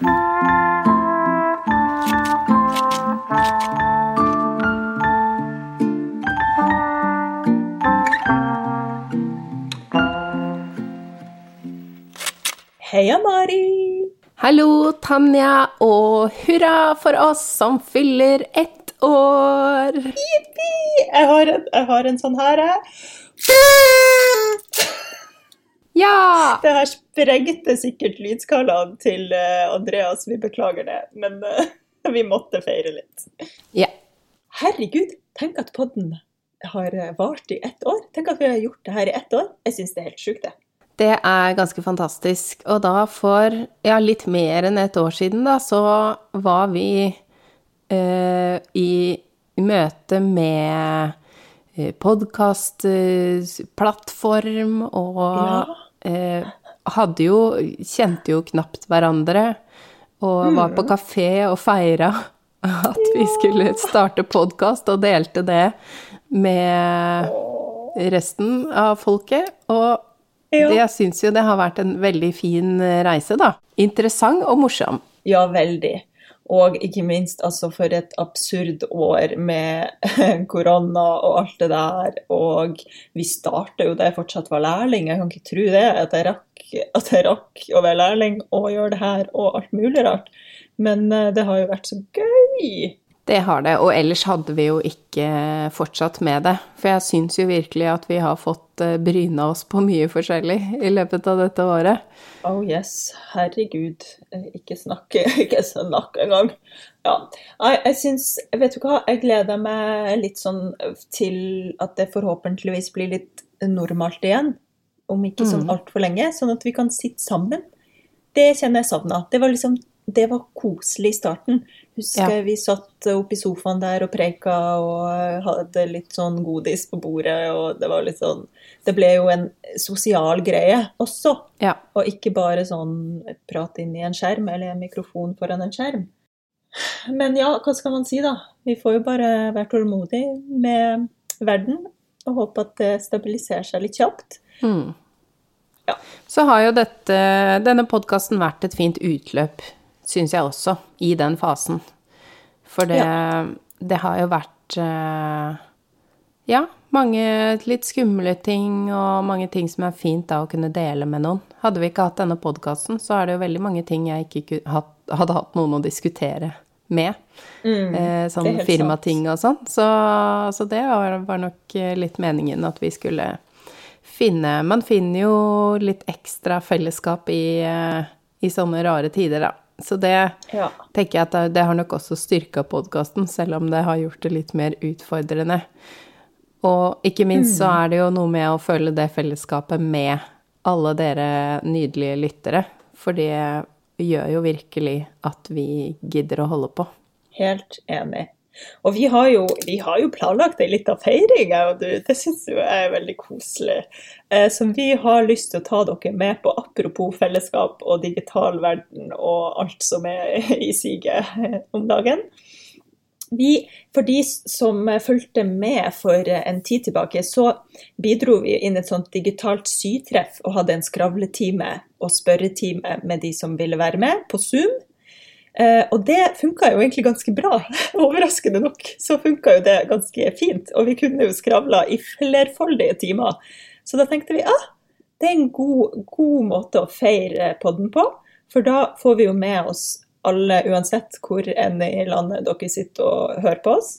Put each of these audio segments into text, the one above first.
Heia, Mari! Hallo, Tanja, og hurra for oss som fyller ett år! Jippi! Jeg har en, jeg har en sånn her, jeg. Ja! Det her sprengte sikkert lydskalaen til eh, Andreas, vi beklager det, men eh, vi måtte feire litt. Ja. Herregud, tenk at podden har eh, vart i ett år. Tenk at vi har gjort det her i ett år. Jeg syns det er helt sjukt, det. Det er ganske fantastisk. Og da for ja, litt mer enn et år siden, da, så var vi eh, i møte med podkastplattform og Ja. Eh, hadde jo Kjente jo knapt hverandre. Og var på kafé og feira at vi skulle starte podkast, og delte det med resten av folket. Og det- jeg syns jo det har vært en veldig fin reise, da. Interessant og morsom. Ja, veldig. Og ikke minst altså for et absurd år med korona og alt det der. Og vi starta jo da jeg fortsatt var lærling. Jeg kan ikke tro det, at jeg rakk, at jeg rakk å være lærling og gjøre det her og alt mulig rart. Men eh, det har jo vært så gøy. Det har det, og ellers hadde vi jo ikke fortsatt med det. For jeg syns jo virkelig at vi har fått eh, bryna oss på mye forskjellig i løpet av dette året. Oh yes, herregud. Eh, Ikke snakke, ikke snakk engang. Ja. Jeg syns Vet du hva, jeg gleder meg litt sånn til at det forhåpentligvis blir litt normalt igjen. Om ikke sånn Mm. altfor lenge, sånn at vi kan sitte sammen. Det kjenner jeg savna. Det var liksom det var koselig i starten. Husker Ja. vi satt oppe i sofaen der og preika og hadde litt sånn godis på bordet, og det var litt sånn Det ble jo en sosial greie også. Ja. Og ikke bare sånn prat inn i en skjerm eller en mikrofon foran en skjerm. Men ja, hva skal man si, da? Vi får jo bare være tålmodige med verden og håpe at det stabiliserer seg litt kjapt. Mm. Ja. Så har jo dette, denne podkasten vært et fint utløp, syns jeg også, i den fasen. For det, det har jo vært eh, ja, mange litt skumle ting og mange ting som er fint da å kunne dele med noen. Hadde vi ikke hatt denne podkasten, så er det jo veldig mange ting jeg ikke hadde hatt noen å diskutere med. Mm, eh, sånn firmating og sånn. Så, så det var, var nok eh, litt meningen at vi skulle finne Man finner jo litt ekstra fellesskap i, i sånne rare tider, da. Så det Ja. tenker jeg at det, har nok også styrka podkasten, selv om det har gjort det litt mer utfordrende. Og ikke minst så er det jo noe med å føle det fellesskapet med alle dere nydelige lyttere. For det gjør jo virkelig at vi gidder å holde på. Helt enig. Og vi har jo, vi har jo planlagt ei lita feiring, jeg og du. Det syns jo jeg er veldig koselig. Eh, som vi har lyst til å ta dere med på, apropos fellesskap og digital verden og alt som er i siget om dagen. Vi, for de som fulgte med for en tid tilbake, så bidro vi inn et sånt digitalt sytreff og hadde en skravletime og spørretime med de som ville være med, på Zoom. Eh, og det funka jo egentlig ganske bra. Overraskende nok så funka jo det ganske fint. Og vi kunne jo skravla i flerfoldige timer. Så da tenkte vi ah, det er en god, god måte å feire podden på. For da får vi jo med oss alle, uansett hvor enn i landet dere sitter og hører på oss.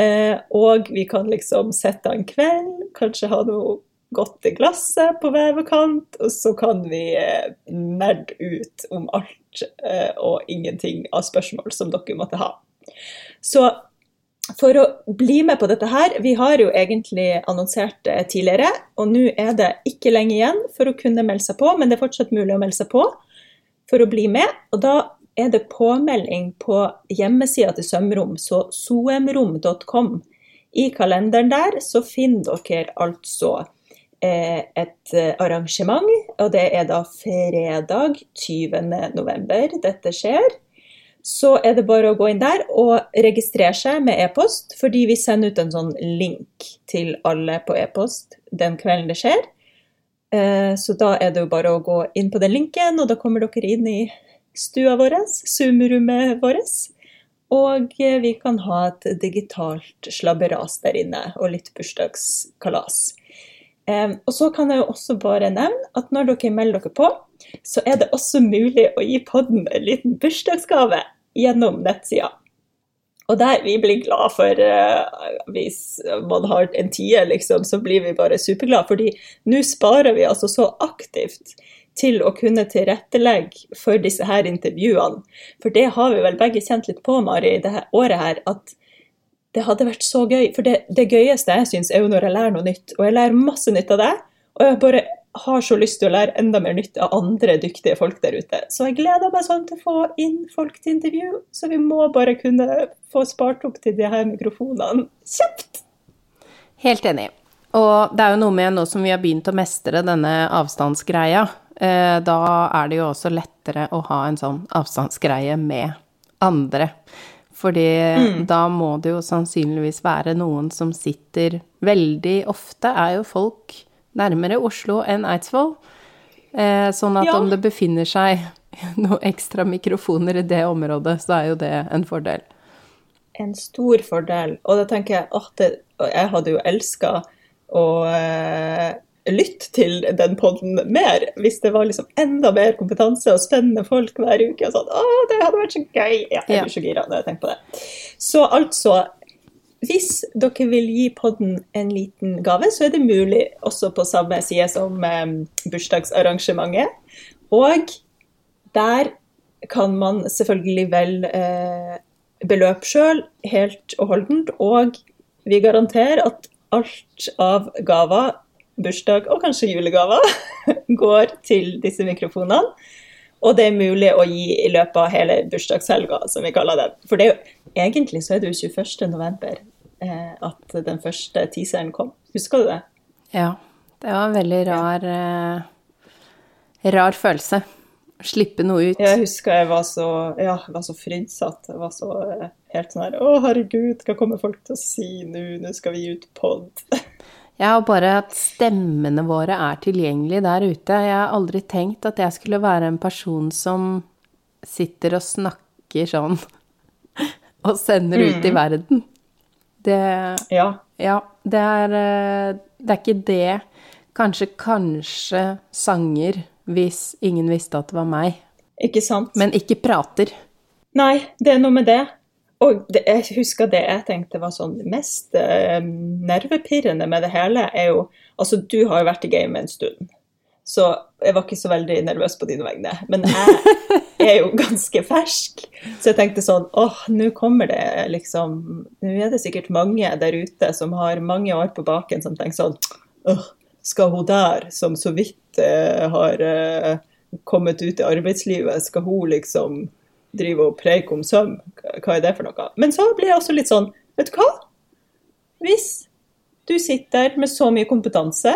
Eh, og vi kan liksom sette av en kveld, kanskje ha noe godt til glasset på hver kant, og så kan vi eh, nerde ut om alt eh, og ingenting av spørsmål som dere måtte ha. Så for å bli med på dette her, vi har jo egentlig annonsert det tidligere, og nå er det ikke lenge igjen for å kunne melde seg på, men det er fortsatt mulig å melde seg på for å bli med. Og da er det påmelding på hjemmesida til Sømrom, så soemrom.com. I kalenderen der så finner dere altså eh, et eh, arrangement, og det er da fredag 20. november dette skjer. Så er det bare å gå inn der og registrere seg med e-post, fordi vi sender ut en sånn link til alle på e-post den kvelden det skjer. Eh, Så da er det jo bare å gå inn på den linken, og da kommer dere inn i stua vår, Zoom-rommet vårt. Og vi kan ha et digitalt slabberas der inne, og litt bursdagskalas. Og så kan jeg jo også bare nevne at når dere melder dere på, så er det også mulig å gi podden en liten bursdagsgave gjennom nettsida. Og der vi blir glad for Hvis man har en tier, liksom, så blir vi bare superglade. Fordi nå sparer vi altså så aktivt til å kunne tilrettelegge for disse her intervjuene. For det har vi vel begge kjent litt på, Mari, det dette året her, at det hadde vært så gøy. For det, det gøyeste jeg syns, er jo når jeg lærer noe nytt. Og jeg lærer masse nytt av det. Og jeg bare har så lyst til å lære enda mer nytt av andre dyktige folk der ute. Så jeg gleder meg sånn til å få inn folk til intervju. Så vi må bare kunne få spart opp til de her mikrofonene kjapt. Helt enig. Og det er jo noe med nå som vi har begynt å mestre denne avstandsgreia, eh, da er det jo også lettere å ha en sånn avstandsgreie med andre. Fordi mm. da må det jo sannsynligvis være noen som sitter Veldig ofte er jo folk nærmere Oslo enn Eidsvoll. Eh, sånn at ja. om det befinner seg noen ekstra mikrofoner i det området, så er jo det en fordel. En stor fordel. Og da tenker jeg at jeg hadde jo elska å uh, lytte til den poden mer, hvis det var liksom enda mer kompetanse og spennende folk hver uke. og sånn, å, det hadde vært så gøy! Ja, jeg blir så gira når jeg tenker på det. Så altså, hvis dere vil gi podden en liten gave, så er det mulig også på samme side som eh, bursdagsarrangementet. Og der kan man selvfølgelig velge eh, beløp sjøl, helt og holdent. Og vi garanterer at alt av gaver, bursdag og kanskje julegaver, går til disse mikrofonene. Og det er mulig å gi i løpet av hele bursdagshelga, som vi kaller den. For det er jo, egentlig så er det jo 21. november eh, at den første teaseren kom. Husker du det? Ja. Det var en veldig rar, eh, rar følelse. Slippe noe ut. Jeg husker jeg var så, ja, var så frydsatt. Jeg var så eh, helt sånn her Å, herregud, hva kommer folk til å si nå? Nå skal vi ut pod. Ja, og bare at stemmene våre er tilgjengelige der ute. Jeg har aldri tenkt at jeg skulle være en person som sitter og snakker sånn og sender ut i mm. verden. Det Ja. Ja, det er eh, Det er ikke det Kanskje, kanskje sanger hvis ingen visste at det var meg. Ikke sant? Men ikke prater. Nei, det er noe med det. Og det, jeg husker det jeg tenkte var sånn mest eh, nervepirrende med det hele, er jo Altså, du har jo vært i gamet en stund, så jeg var ikke så veldig nervøs på dine vegne. Men jeg er jo ganske fersk, så jeg tenkte sånn åh, nå kommer det liksom Nå er det sikkert mange der ute som har mange år på baken, som tenker sånn åh, skal hun der, som så vidt eh, har eh, kommet ut i arbeidslivet, skal hun liksom drive og preike om søvn. Hva er det for noe? Men så blir jeg også litt sånn, vet du hva? Hvis du sitter med så mye kompetanse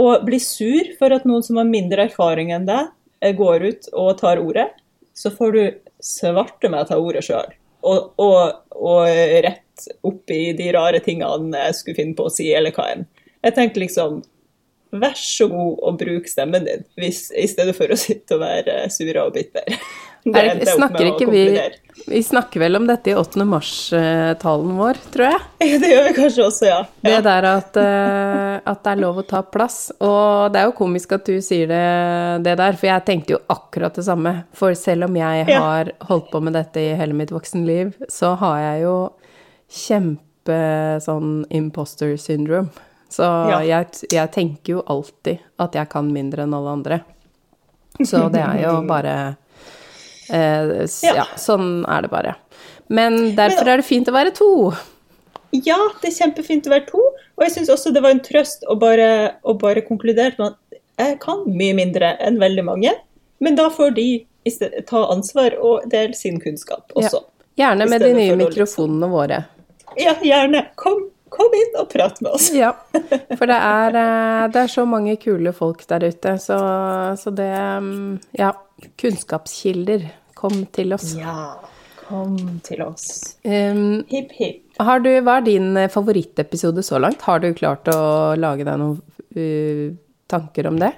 og blir sur for at noen som har mindre erfaring enn deg, eh, går ut og tar ordet, så får du svarte meg ta ordet sjøl. Og, og, og, rett opp i de rare tingene jeg skulle finne på å si, eller hva enn. Jeg tenker liksom Vær så god og bruk stemmen din, hvis, i stedet for å sitte og være sur og bitter. Er, snakker ikke vi, vi snakker vel om dette i 8. mars-talen vår, tror jeg. Ja, det gjør vi kanskje også, ja. ja. Det der at, uh, at, det er lov å ta plass. Og det er jo komisk at du sier det, det der, for jeg tenkte jo akkurat det samme. For selv om jeg har holdt på med dette i hele mitt voksenliv, så har jeg jo kjempe sånn imposter syndrome. Så ja. jeg, jeg tenker jo alltid at jeg kan mindre enn alle andre. Så det er jo bare Eh, ja. ja. sånn er det bare. Men derfor er det fint å være to. Ja, det er kjempefint å være to. Og jeg syns også det var en trøst å bare, å bare konkludere med at jeg kan mye mindre enn veldig mange, men da får de ta ansvar og dele sin kunnskap også. Ja. Gjerne med de nye mikrofonene våre. Ja, gjerne. Kom, kom inn og prat med oss. ja, for det er, eh, det er, så mange kule folk der ute, så, så det mm, Ja kunnskapskilder. Kom til oss. Ja, kom til oss. Um, hipp, hipp. Du, hva er din eh, favorittepisode så langt? Har du klart å lage deg noen uh, tanker om det?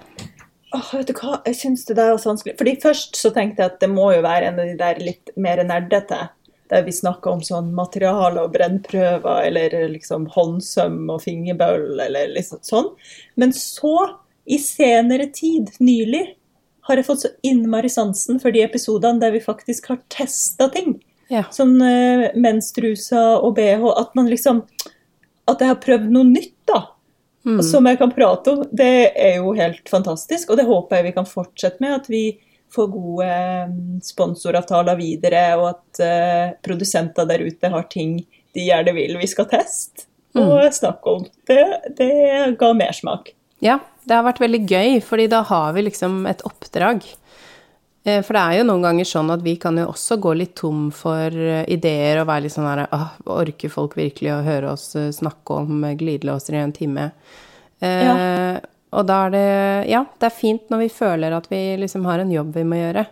Åh, vet du hva, jeg syns det der var så vanskelig. Fordi først så tenkte jeg at det må jo være en av de der litt mer nerdete. Der vi snakker om sånn materiale og brennprøver, eller liksom håndsøm og fingerbøl, eller liksom sånn. Men så, i senere tid, nylig, har jeg fått så innmari sansen for de episodene der vi faktisk har testa ting. Ja. Sånn uh, menstruser og bh. At man liksom At jeg har prøvd noe nytt, da. Mm. Som jeg kan prate om. Det er jo helt fantastisk, og det håper jeg vi kan fortsette med. At vi får gode eh, sponsoravtaler videre, og at uh, produsenter der ute har ting de gjerne vil vi skal teste og Mm. snakke om. Det, det ga mersmak. Ja, det har vært veldig gøy, fordi da har vi liksom et oppdrag. Eh, For det er jo noen ganger sånn at vi kan jo også gå litt tom for eh, ideer og være litt sånn her Åh, orker folk virkelig å høre oss eh, snakke om glidelåser i en time? Eh, Og da er det Ja, det er fint når vi føler at vi liksom har en jobb vi må gjøre.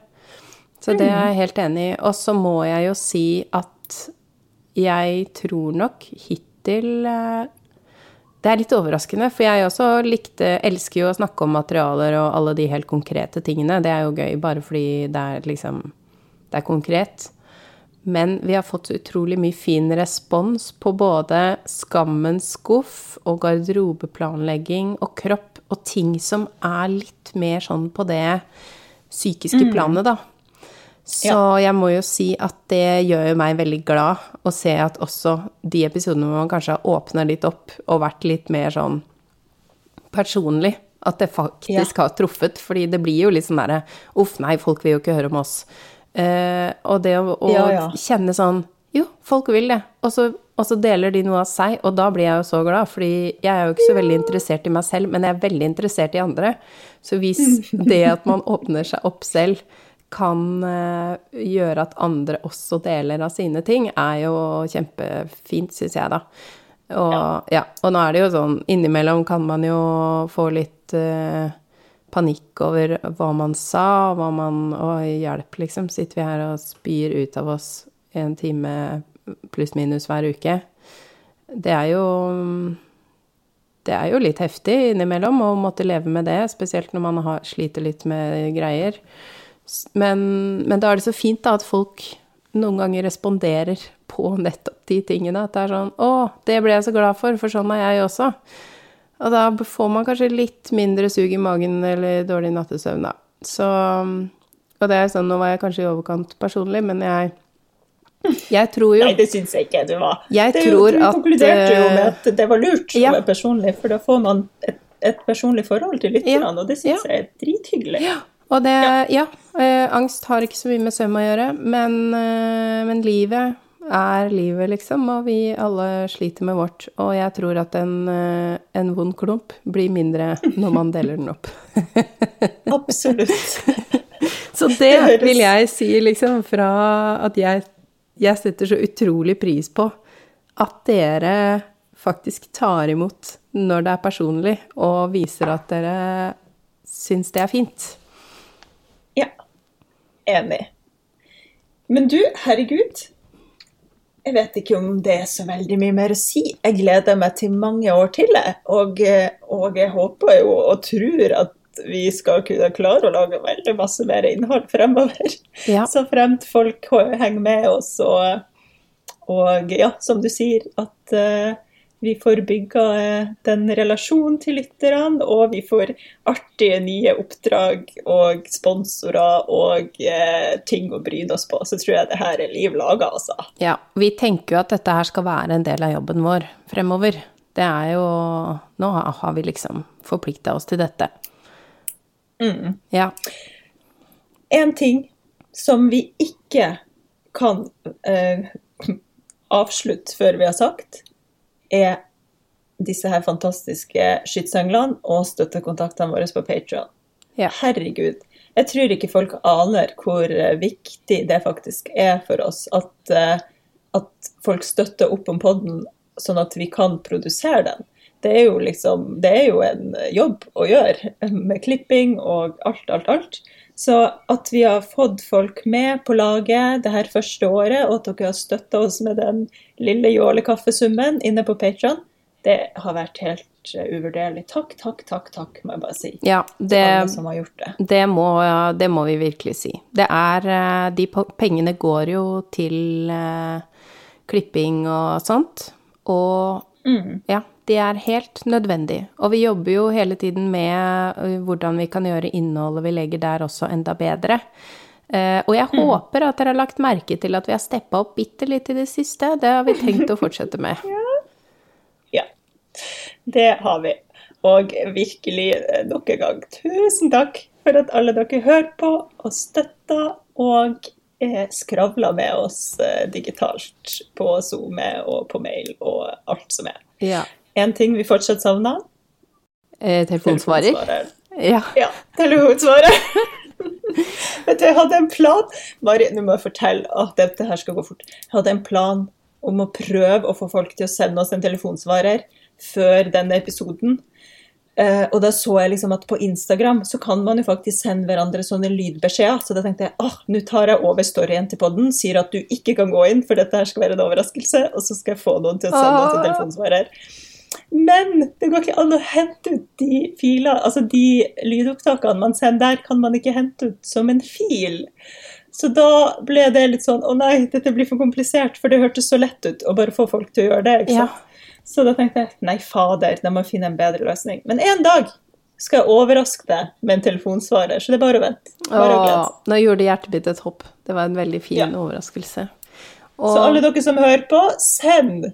Så det er jeg helt enig i. Og så må jeg jo si at jeg tror nok hittil det er litt overraskende, for jeg også likte, elsker jo å snakke om materialer og alle de helt konkrete tingene. Det er jo gøy bare fordi det er liksom Det er konkret. Men vi har fått utrolig mye fin respons på både skammens skuff og garderobeplanlegging og kropp og ting som er litt mer sånn på det psykiske planet, da. Så jeg må jo si at det gjør jo meg veldig glad å se at også de episodene hvor man kanskje har åpna litt opp og vært litt mer sånn personlig, at det faktisk har truffet. Fordi det blir jo litt sånn derre Uff, nei, folk vil jo ikke høre om oss. Eh, og det å, å Ja, ja. kjenne sånn Jo, folk vil det. Og så, og så deler de noe av seg, og da blir jeg jo så glad. Fordi jeg er jo ikke så veldig interessert i meg selv, men jeg er veldig interessert i andre. Så hvis det at man åpner seg opp selv, kan eh, gjøre at andre også deler av sine ting, er jo kjempefint, syns jeg, da. Og, ja. og nå er det jo sånn innimellom kan man jo få litt uh, panikk over hva man sa, hva man Oi, hjelp, liksom. Sitter vi her og spyr ut av oss en time pluss-minus hver uke. Det er jo Det er jo litt heftig innimellom å måtte leve med det, spesielt når man har, sliter litt med greier. Men, men da er det så fint da at folk noen ganger responderer på nettopp de tingene. At det er sånn 'Å, det ble jeg så glad for, for sånn er jeg også'. Og da får man kanskje litt mindre sug i magen eller dårlig nattesøvn, da. Så Og det er sånn, nå var jeg kanskje i overkant personlig, men jeg Jeg tror jo Nei, det syns jeg ikke du var. Jeg det tror du at, konkluderte jo eh, med at det var lurt ja. å være personlig, for da får man et, et personlig forhold til lytterne, Ja. og det syns Ja. jeg er drithyggelig. Og det Ja, eh, angst har ikke så mye med søvn å gjøre, men, eh, men livet er livet, liksom, og vi alle sliter med vårt. Og jeg tror at en, eh, en vond klump blir mindre når man deler den opp. Absolutt. Så det Det vil jeg si, liksom, fra at jeg, jeg setter så utrolig pris på at dere faktisk tar imot når det er personlig, og viser at dere syns det er fint. Enig. Men du, herregud. Jeg vet ikke om det er så veldig mye mer å si. Jeg gleder meg til mange år til, jeg. Og, og jeg håper jo og tror at vi skal kunne klare å lage veldig masse mer innhold fremover. Ja. Så fremt folk henger med oss og, og ja, som du sier, at eh, vi får bygga eh, den relasjonen til lytterne, og vi får artige nye oppdrag og sponsorer og eh, ting å bryne oss på. Så tror jeg det her er liv laga, altså. Ja, vi tenker jo at dette her skal være en del av jobben vår fremover. Det er jo Nå har vi liksom forplikta oss til dette. Ja. En ting som vi ikke kan eh, avslutte før vi har sagt, er disse her fantastiske skytsenglene og støttekontaktene våre på Patreon. Ja. Herregud. Jeg tror ikke folk aner hvor eh, viktig det faktisk er for oss at, eh, at folk støtter opp om podden, sånn at vi kan produsere den. Det er jo liksom, det er jo en jobb å gjøre med klipping og alt, alt, alt. Så at vi har fått folk med på laget det her første året, og at dere har støtta oss med den lille jålekaffesummen inne på Patreon, det har vært helt helt eh, uvurderlig. Takk, takk, takk, takk, må jeg bare si. Ja, det, Alle som har gjort det. det, må, det må vi virkelig si. Det er eh, De pengene går jo til eh, klipping og sånt. Og Mm. ja, de er helt nødvendige. Og vi jobber jo hele tiden med hvordan vi kan gjøre innholdet vi legger der også enda bedre. Eh, og jeg håper at dere har lagt merke til at vi har steppa opp bitte litt i det siste. Det har vi tenkt å fortsette med. Ja, det har vi. Og virkelig eh, nok en gang, tusen takk for at alle dere hører på og støtter og eh, skravler med oss digitalt på SoMe og på mail og alt som er. Ja. En ting vi fortsatt savna? Eh, telefonsvarer? telefonsvarer. Ja. Ja, telefonsvarer. Vet du, jeg hadde en plan Mari, nå må jeg fortelle at dette her skal gå fort. Jeg hadde en plan om å prøve å få folk til å sende oss en telefonsvarer før denne episoden. Eh, og da så jeg liksom at på Instagram så kan man jo faktisk sende hverandre sånne lydbeskjeder. Så da tenkte jeg ah, nå tar jeg over storyen til podden, sier at du ikke kan gå inn, for dette her skal være en overraskelse, og så skal jeg få noen til å sende oss en telefonsvarer. Men det går ikke an å hente ut de filer, altså de lydopptakene man sender der, kan man ikke hente ut som en fil. Så da ble det litt sånn å nei, dette blir for komplisert, for det hørtes så lett ut å bare få folk til å gjøre det. ikke Ja. Så da tenkte jeg nei, fader, da må jeg finne en bedre løsning. Men en dag skal jeg overraske deg med en telefonsvarer, så det er bare å vente. Bare å Åh, seg. nå gjorde hjertet mitt et hopp. Det var en veldig fin Ja. overraskelse. Så alle dere som hører på, send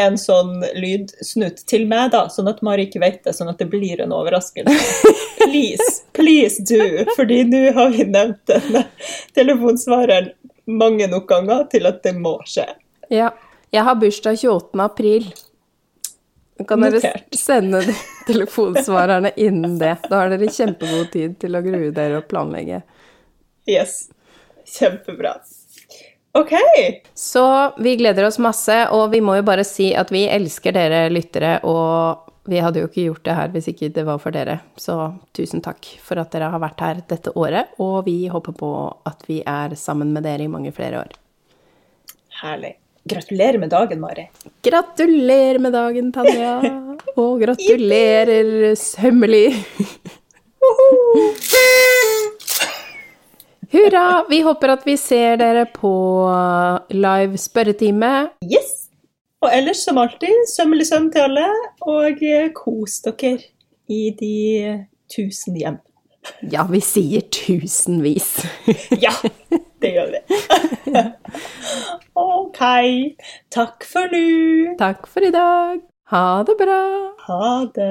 en sånn lydsnutt til meg, da, sånn at Mari ikke vet det, sånn at det blir en overraskelse. Please, please do, fordi nå har vi nevnt denne telefonsvareren mange nok ganger til at det må skje. Ja. Jeg har bursdag 28. april. Kan dere sende de telefonsvarerne innen det. Da har dere kjempegod tid til å grue dere og planlegge. Yes. Kjempebra. OK. Så vi gleder oss masse, og vi må jo bare si at vi elsker dere lyttere, og vi hadde jo ikke gjort det her hvis ikke det var for dere. Så tusen takk for at dere har vært her dette året, og vi håper på at vi er sammen med dere i mange flere år. Herlig. Gratulerer med dagen, Mari. Gratulerer med dagen, Tanja. Og gratulerer sømmelig. Hurra! Vi håper at vi ser dere på live spørretime. Yes. Og ellers som alltid, sømmelig søvn til alle, og eh, kos dere i de tusen hjem. Ja, vi sier tusenvis. Ja, det gjør vi. OK. Takk for nå. Takk for i dag. Ha det bra. Ha det.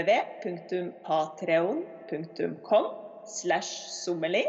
www.patreon.com slash sommeli.